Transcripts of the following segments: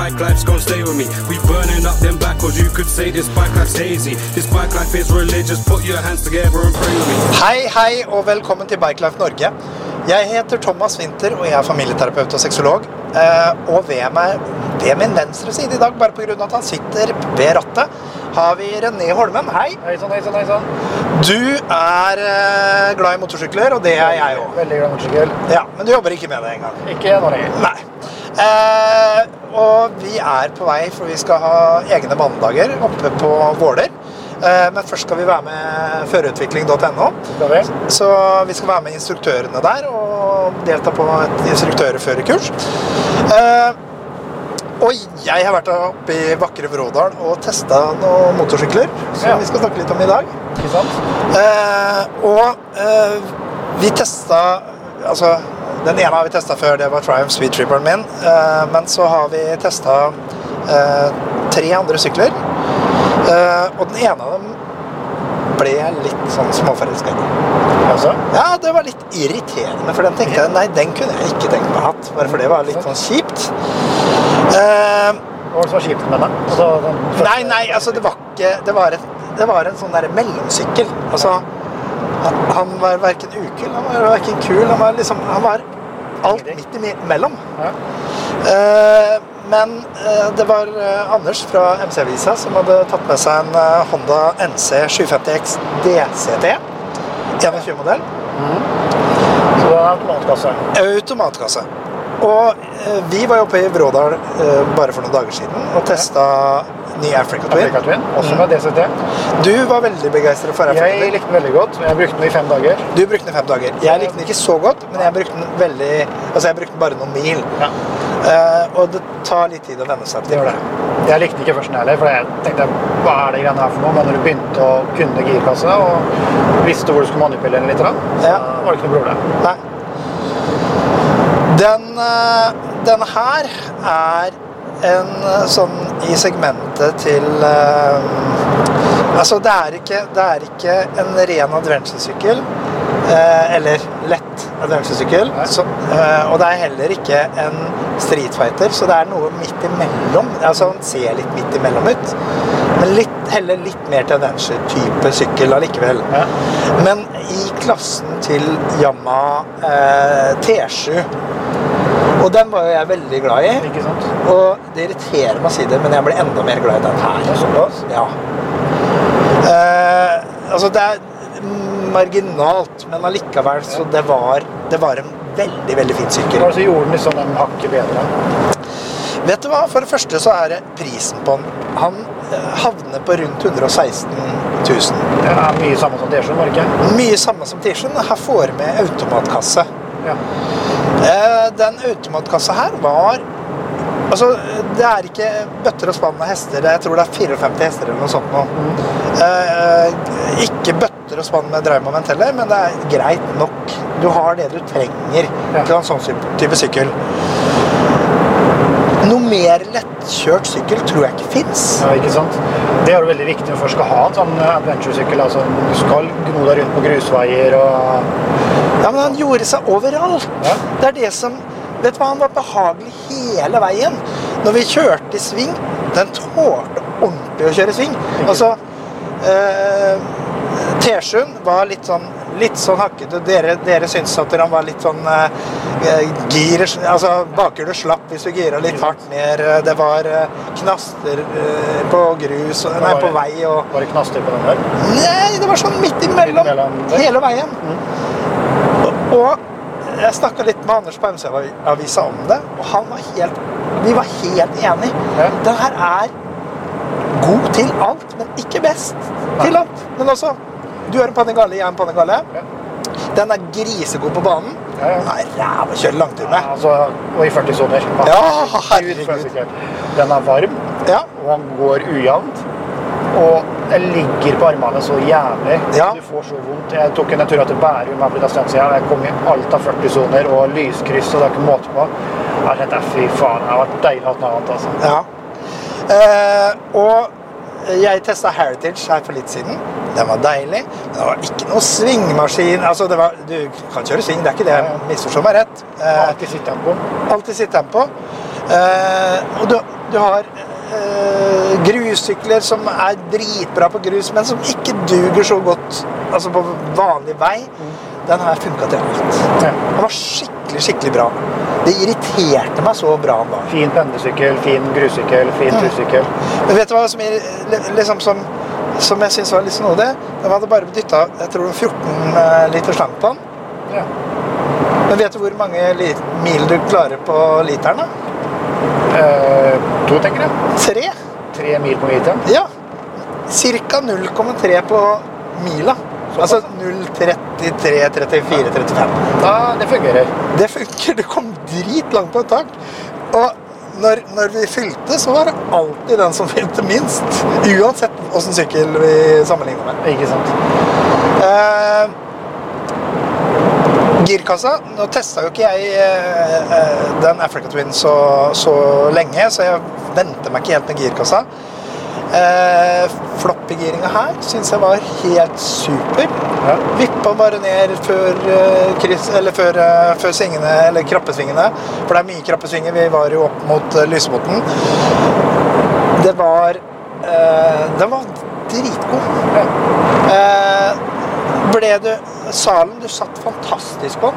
bike life's gonna stay with me. We burning up them backwards, you could say this bike life's hazy. This bike life is religious, put your hands together and pray with me. Hei, hei, og velkommen til Bikelife Norge. Jeg heter Thomas Winther, og jeg er familieterapeut og sexolog. Eh, og ved meg, ved min venstre side i dag, bare pga. at han sitter ved rattet, har vi René Holmen. Hei. Hei sann, hei sann, hei sann. Du er eh, glad i motorsykler, og det er jeg òg. Veldig glad i motorsykkel. Ja, men du jobber ikke med det engang. Ikke nå lenger. Nei. Eh, og vi er på vei, for vi skal ha egne mandager oppe på Våler. Eh, men først skal vi være med førerutvikling.no. Så vi skal være med instruktørene der og delta på et instruktørførerkurs. Eh, og jeg har vært oppe i vakre Vrådal og testa noen motorsykler, som Ja. vi skal snakke litt om i dag. Ikke sant? Eh, og eh, vi testa Altså, den ene har vi testa før, det var Triumph Speed Tripperen min. Eh, men så har vi testa eh, tre andre sykler. Eh, og den ene av dem ble jeg litt sånn småforelska i. Altså? Ja, det var litt irriterende, for den tenkte jeg nei, den kunne jeg ikke tenkt meg hatt. Bare for det var litt sånn kjipt. Hva var det som var kjipt med den? Altså, den første- Nei, nei, altså det var ikke Det var, et, det var en sånn der mellomsykkel. Altså han, han var verken ukul, han var verken kul. Han var liksom Han var alt midt imellom. Ja. Uh, men uh, det var uh, Anders fra MC-visa som hadde tatt med seg en Honda NC 750X DCT. 21-modell. Så det var automatkasse. Automatkasse. Og vi var oppe i Vrådal eh, bare for noen dager siden og testa ny Africa Twin. Africa Twin, også fra DCT. Du var veldig begeistret for Africa Jeg Twin. likte den veldig godt. Jeg brukte den i fem dager. Du brukte den i fem dager. Jeg likte den ikke så godt, men jeg brukte den veldig Altså, jeg brukte den bare noen mil. Ja, Uh, og det tar litt tid å venne seg til det. Jeg likte den ikke først heller, for jeg tenkte hva er det greiene her for noe? Men når du begynte å kunne girkasse og visste hvor du skulle manipulere den litt, så Ja. var det ikke noe problem. Nei. Den, eh, den her er en eh, sånn i segmentet til eh, Altså, det er ikke, det er ikke en ren adventuresykkel. Eh, eller lett adventure-sykkel. så- eh, Og det er heller ikke en streetfighter, så det er noe midt imellom. Altså, den ser litt midt imellom ut. Men litt, heller litt mer til adventure-type sykkel allikevel. Ja. Men i klassen til Yamaha eh, T7 Og den var jo jeg veldig glad i. Ikke sant? Og det irriterer meg å si det, men jeg ble enda mer glad i den her. Såpass? Ja. Eh, altså, det er marginalt, men allikevel så det var, det var en veldig, veldig fin sykkel. det gjorde den liksom en hakket bedre? Vet du hva? For det første så er det prisen på den. Han eh, havner på rundt 116 000. Det er mye samme som T-skjorten, var det ikke? Mye samme som T-skjorten. Her får vi med automatkasse. Ja. Eh, Den automatkassa her var Altså, det er ikke bøtter og spann av hester. Jeg tror det er 54 hester eller noe sånt nå. Eh, ikke bøtter og spann med drivmoment heller, men det er greit nok. Du har det du trenger Ja. til en sånn type sykkel. Noe mer lettkjørt sykkel tror jeg ikke fins. Ja, ikke sant? Det er jo veldig viktig når du skal ha en sånn adventure-sykkel. Altså, du skal gno deg rundt på grusveier og Ja, men han gjorde seg overalt. Ja. Det er det som Vet du hva, han var behagelig hele veien. Når vi kjørte i sving, den tålte ordentlig å kjøre i sving. Altså eh, T7-en var litt sånn litt sånn hakkete. Dere, dere syns at han var litt sånn eh, gir, Altså bakhjulet slapp hvis du gira litt hardt ned. Det var eh, knaster eh, på grus og- Nei, på vei og det knaster på den der. Nei, det var sånn midt imellom. Hele veien. Og, og jeg snakka litt med Anders på MC-avisa om det, og han var helt Vi var helt enige. Ja. Den her er god til alt, men ikke best til alt. Men også Du er en Panigale, jeg er en Panigale. Ja. Den er grisegod på banen. Ja, ja. Den er ræva å kjøre langtur Ja, med. altså, og i 40 soner. Ja, herregud. Den er varm, Ja. og han går ujevnt. Og jeg ligger på armene så jævlig. Ja. Du får så vondt. Jeg tok en tur til Bærum for litt stund siden. Jeg kom i alt av 40 soner og lyskryss, og det er ikke måte på. Jeg tenkte fy faen, det har vært deilig å ha noe annet. altså. Ja. Eh, og jeg testa Heritage her for litt siden. Den var deilig. Men det var ikke noe svingmaskin. Altså, det var, du kan kjøre sving, det er ikke det. Misforstå meg rett. Eh, Alltid sitttempo. alltid sitttempo. Eh, og du, du har eh, grussykler som er dritbra på grus, men som ikke duger så godt altså på vanlig vei. Den her funka til alt. Ja. Den var skikkelig, skikkelig bra. Det irriterte meg så bra han var. Fin pendlesykkel, fin grussykkel, fin tursykkel. Men vet du hva som, liksom, som, som jeg syns var litt snodig? De hadde bare dytta jeg tror det var 14 eh, liter slang på den. Ja. Men vet du hvor mange mil du klarer på literen? da? Eh, to, tenker jeg. Tre? Tre mil på literen. Ja. Ca. 0,3 på mila. Altså 0,33, 34, 35. Ja, det fungerer. Det funker. Du kom dritlangt på et tak. Og når, når vi fylte, så var det alltid den som fylte minst. Uansett åssen sykkel vi sammenligner med. Ikke sant? Eh, girkassa Nå testa jo ikke jeg eh, eh, den Africa Twin så, så lenge, så jeg venter meg ikke helt med girkassa. Eh, Floppygiringa her syns jeg var helt super. Ja. Vippa bare ned før, eh, kryss, eller før, eh, før svingene, eller krappesvingene. For det er mye krappesvinger. Vi var jo opp mot uh, Lysebotn. Det var eh, Den var dritgod. Ja. Eh, ble du Salen Du satt fantastisk på.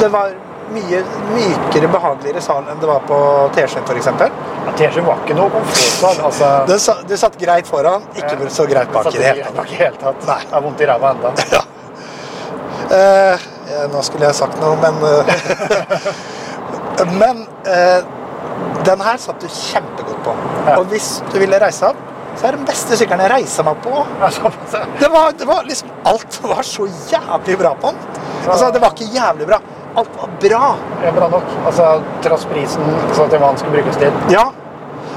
Det var mye mykere, behageligere sal enn det var på T-skjønn f.eks. Ja, T-skjønn var ikke noe komfortsal. Altså, sa- du satt greit foran, ikke så greit bak i det hele tatt. Helt det tatt. Nei. Jeg har vondt i ræva enda. Ja. Eh, nå skulle jeg sagt noe, men eh, Men eh, den her satt du kjempegodt på. Ja. Og hvis du ville reise opp, så er det den beste sykkelen jeg reiser meg på. Ja, ja. Det var, det var liksom Alt var så jævlig bra på den. Altså, det var ikke jævlig bra. Alt var bra. Er bra nok. Altså, Trass prisen så til hva den skulle brukes til. Ja.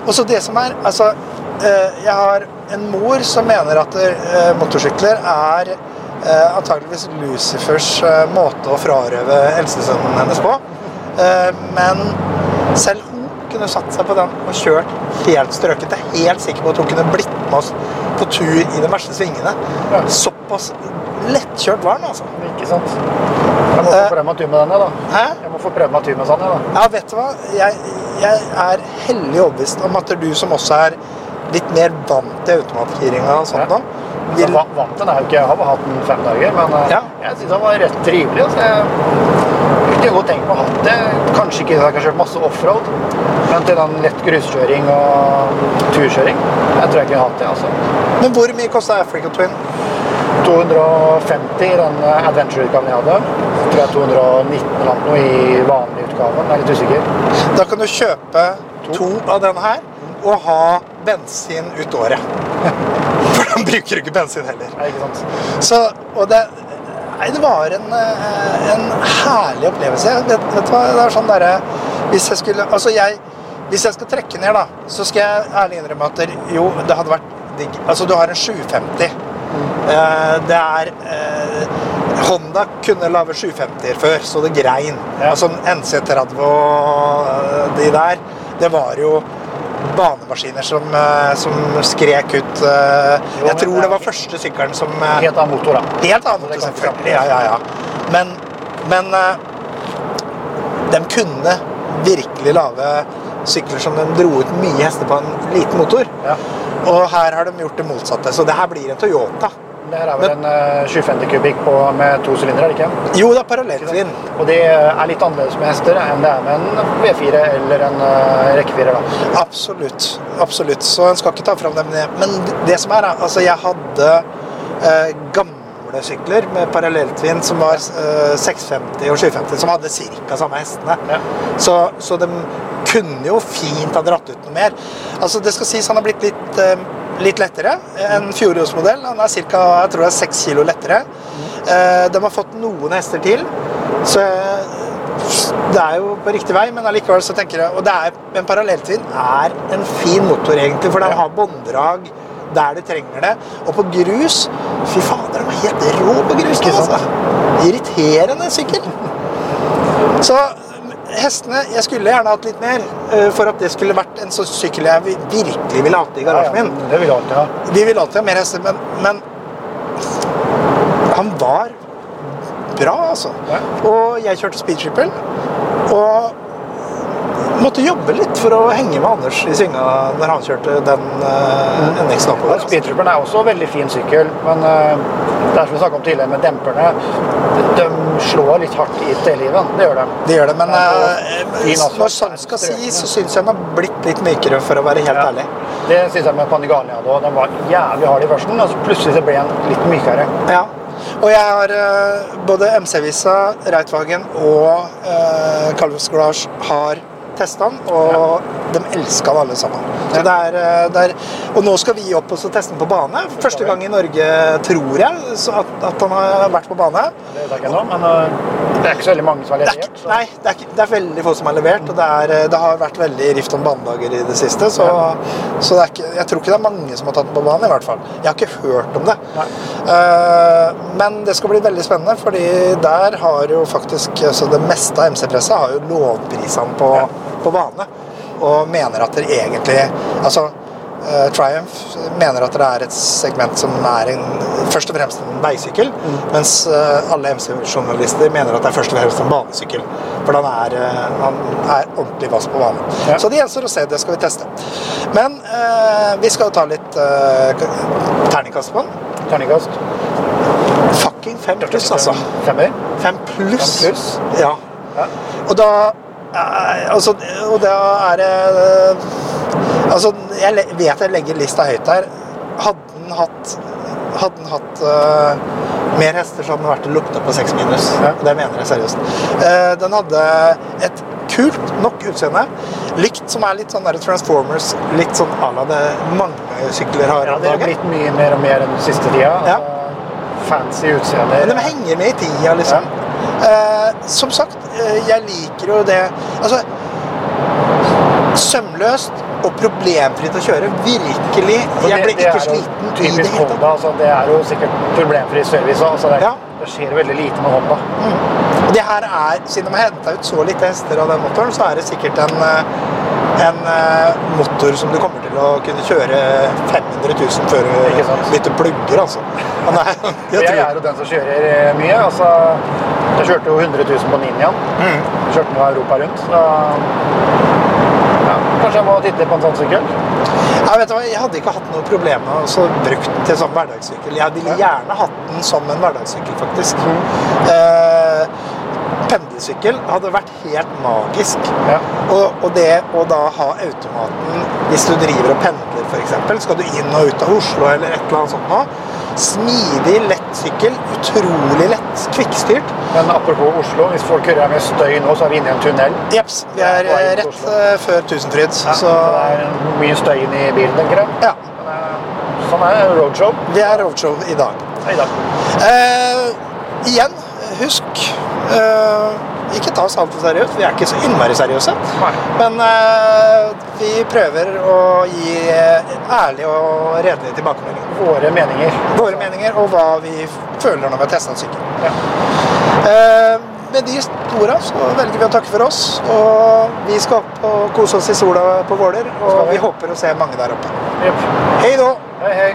Og så det som er Altså, eh, jeg har en mor som mener at eh, motorsykler er eh, antageligvis Lucifers måte å frarøve eldstesønnen hennes på. Eh, men selv hun kunne satt seg på den og kjørt helt strøket. Jeg er helt sikker på at hun kunne blitt med oss på tur i de verste svingene. Ja. Såpass lettkjørt var den, altså. Ikke sant? Jeg må få Eh. prøve meg tur med denne, da. Hæ? Jeg må få prøve meg tur med sånn, ja da. Ja, vet du hva? Jeg, jeg er hellig overbevist om at du som også er litt mer vant til automatgiringa og sånt da vil va- vant den er jo ikke, Jeg har bare hatt den fem dager, men eh, Ja. jeg syns den var rett trivelig. Altså. Jeg kunne godt tenkt meg å ha det. Kanskje ikke så jeg har kjørt masse offroad, men til den lett gruskjøring og turkjøring. Jeg tror jeg kunne hatt det. altså. Men hvor mye kosta Africa Twin? 250 i den eh, adventure-utgaven jeg hadde. Jeg tror jeg 219 eller noe i vanlig utgaven. Jeg er litt usikker. Da kan du kjøpe to av denne her og ha bensin ut året. For da bruker du ikke bensin heller. Nei, ikke sant? Så, og det, nei, det var en, eh, en herlig opplevelse. Vet, vet du hva, det er sånn derre Hvis jeg skulle Altså, jeg Hvis jeg skal trekke ned, da, så skal jeg ærlig innrømme at det, jo, det hadde vært digg. Altså, du har en 750. Eh, det er eh, Honda kunne lage 750-er før, så det grein. Ja. Altså NC30 og eh, de der, det var jo banemaskiner som, som skrek ut Jeg tror det var første sykkelen som Helt annen motor, da. Helt annen motor, selvfølgelig. Ja, ja, ja. Men, men de kunne virkelig lage sykler som de dro ut mye hester på en liten motor. Ja. Og her har de gjort det motsatte. Så det her blir en Toyota. Det her er vel en eh, 750 kubikk på, med to sylindere, er det ikke? Jo, det er parallellsvinn. Og det er litt annerledes med hester enn det er med en V4 eller en uh, rekkefirer. da. Absolutt. Absolutt. Så en skal ikke ta fram dem ned. Men det som er, altså jeg hadde eh, gamle sykler med parallelltvinn som var eh, 650 og 750, som hadde ca. samme hestene. Ja. Så, så de kunne jo fint ha dratt ut noe mer. Altså Det skal sies han har blitt litt, eh, litt lettere enn fjorårsmodell. Han er ca. jeg tror det er 6 kilo lettere. Eh, de har fått noen hester til, så eh, det er jo på riktig vei, men allikevel så tenker jeg Og det er, en parallelltvinn er en fin motor, egentlig, for den har bånddrag der du trenger det. Og på grus Fy fader, den var helt rå på grus! Altså. Irriterende sykkel. Så hestene Jeg skulle gjerne hatt litt mer eh, for at det skulle vært en sånn sykkel jeg virkelig ville hatt i garasjen min. Det vil alltid ha. Vi vil alltid ha mer hester, men, men han var bra, altså. Ja. Og jeg kjørte speed triple. Og måtte jobbe litt for å henge med Anders i synga når han kjørte den uh, NX-en oppover. Speedtrooperen er også en veldig fin sykkel, men eh, det er som vi snakket om tidligere med demperne. De slår litt hardt i T-liven. Det gjør de. Det gjør det, men eh, når er skal si, så syns jeg den har blitt litt mykere, for å være helt Ja. ærlig. Det syns jeg med Panigania hadde òg. Den var jævlig hard i førsten, og så plutselig så ble den litt mykere. Ja. Og jeg har eh, både MC-Visa, Reitwagen og uh, Calvus Garage har testa den, og de elska den alle sammen. Ja. det er, eh, det er, og nå skal vi opp og teste den på bane. Første gang i Norge, tror jeg, så at, at han har vært på bane. Det vet jeg ikke ennå, men eh, det er ikke så veldig mange som har Det er, levert. nei, det er, det er veldig få som har levert, og det, er, eh, det har vært veldig rift om banedager i det siste. Så, så det er ikke, jeg tror ikke det er mange som har tatt den på banen, i hvert fall. Jeg har ikke hørt om det. Eh, men det skal bli veldig spennende, fordi der har jo faktisk altså Det meste av MC-presset har jo lovprisene på, Ja. På bane. Og mener at det egentlig Altså eh, Triumph mener at det er et segment som er en, først og fremst en veisykkel, Mm. mens eh, alle MC-journalister mener at det er først og fremst en banesykkel. For den er, eh, han er ordentlig vass på banen. Ja. Så det gjenstår å se. Det skal vi teste. Men eh, vi skal jo ta litt uh, terningkast på den. Terningkast. Fucking fem pluss, altså. Femmer. Fem pluss. Fem pluss? Ja. Ja. Og da eh, Altså, og da er det Altså, jeg vet jeg legger lista høyt her. Hadde den hatt Hadde den hatt uh, mer hester, så hadde den vært å lukte på seks minus. Ja. Det mener jeg seriøst. Uh, den hadde et kult nok utseende. Lykt som er litt sånn der Transformers, litt sånn à la det mange sykler har Ja, det har blitt mye mer og mer den siste tida. Ja. Altså, fancy utseender. Men de henger med i tida, liksom. Eh, som sagt, jeg liker jo det Altså Sømløst og problemfritt å kjøre. Virkelig. Altså, Jeg ble er ikke sliten i det hele tatt. Honda. Altså, det er jo sikkert problemfri service òg. Altså, det, Ja. det skjer veldig lite med Honda. Og det her er, Siden de har henta ut så lite hester av den motoren, så er det sikkert en, eh, en eh, motor som du kommer til å kunne kjøre 500 000 før du bytter plugger, altså. Er, jeg Jeg er jo den som kjører eh, mye. Altså, jeg kjørte jo 100 000 på Ninjaen. Mm. Kjørte med Europa rundt. Så ja, kanskje jeg må titte på en sånn sykkel. Jeg, vet Jeg hadde ikke hatt noe problem med å bruke den til sånn hverdagssykkel. Jeg ville gjerne hatt den som en hverdagssykkel, faktisk. Eh, pendelsykkel hadde vært helt magisk. Ja. Og, og det å da ha automaten hvis du driver og pendler, f.eks. Skal du inn og ut av Oslo eller et eller annet sånt nå. Smidig, lett sykkel. Utrolig lett. Kvikkstyrt. Men apropos Oslo, hvis folk hører med støy nå, så er vi inne i en tunnel. Jeps. Vi er eh, rett Oslo. eh, før Tusenfryd. Ja, Så det er mye støy inn i bilen, tenker jeg. ja. Eh, Sånn er roadshow Vi er roadshow i dag. i dag. Eh, igjen, husk eh, Ikke ta oss altfor seriøst. Vi er ikke så innmari seriøse. Nei. Men uh, vi prøver å gi eh, ærlige og redelige tilbakemeldinger. Våre meninger. Våre meninger og hva vi føler når vi har testa en sykkel. Ja. Uh, med de orda så velger vi å takke for oss. Og vi skal opp og kose oss i sola på Våler. Og vi. vi håper å se mange der oppe. Yep. Hei da! Hei, hei.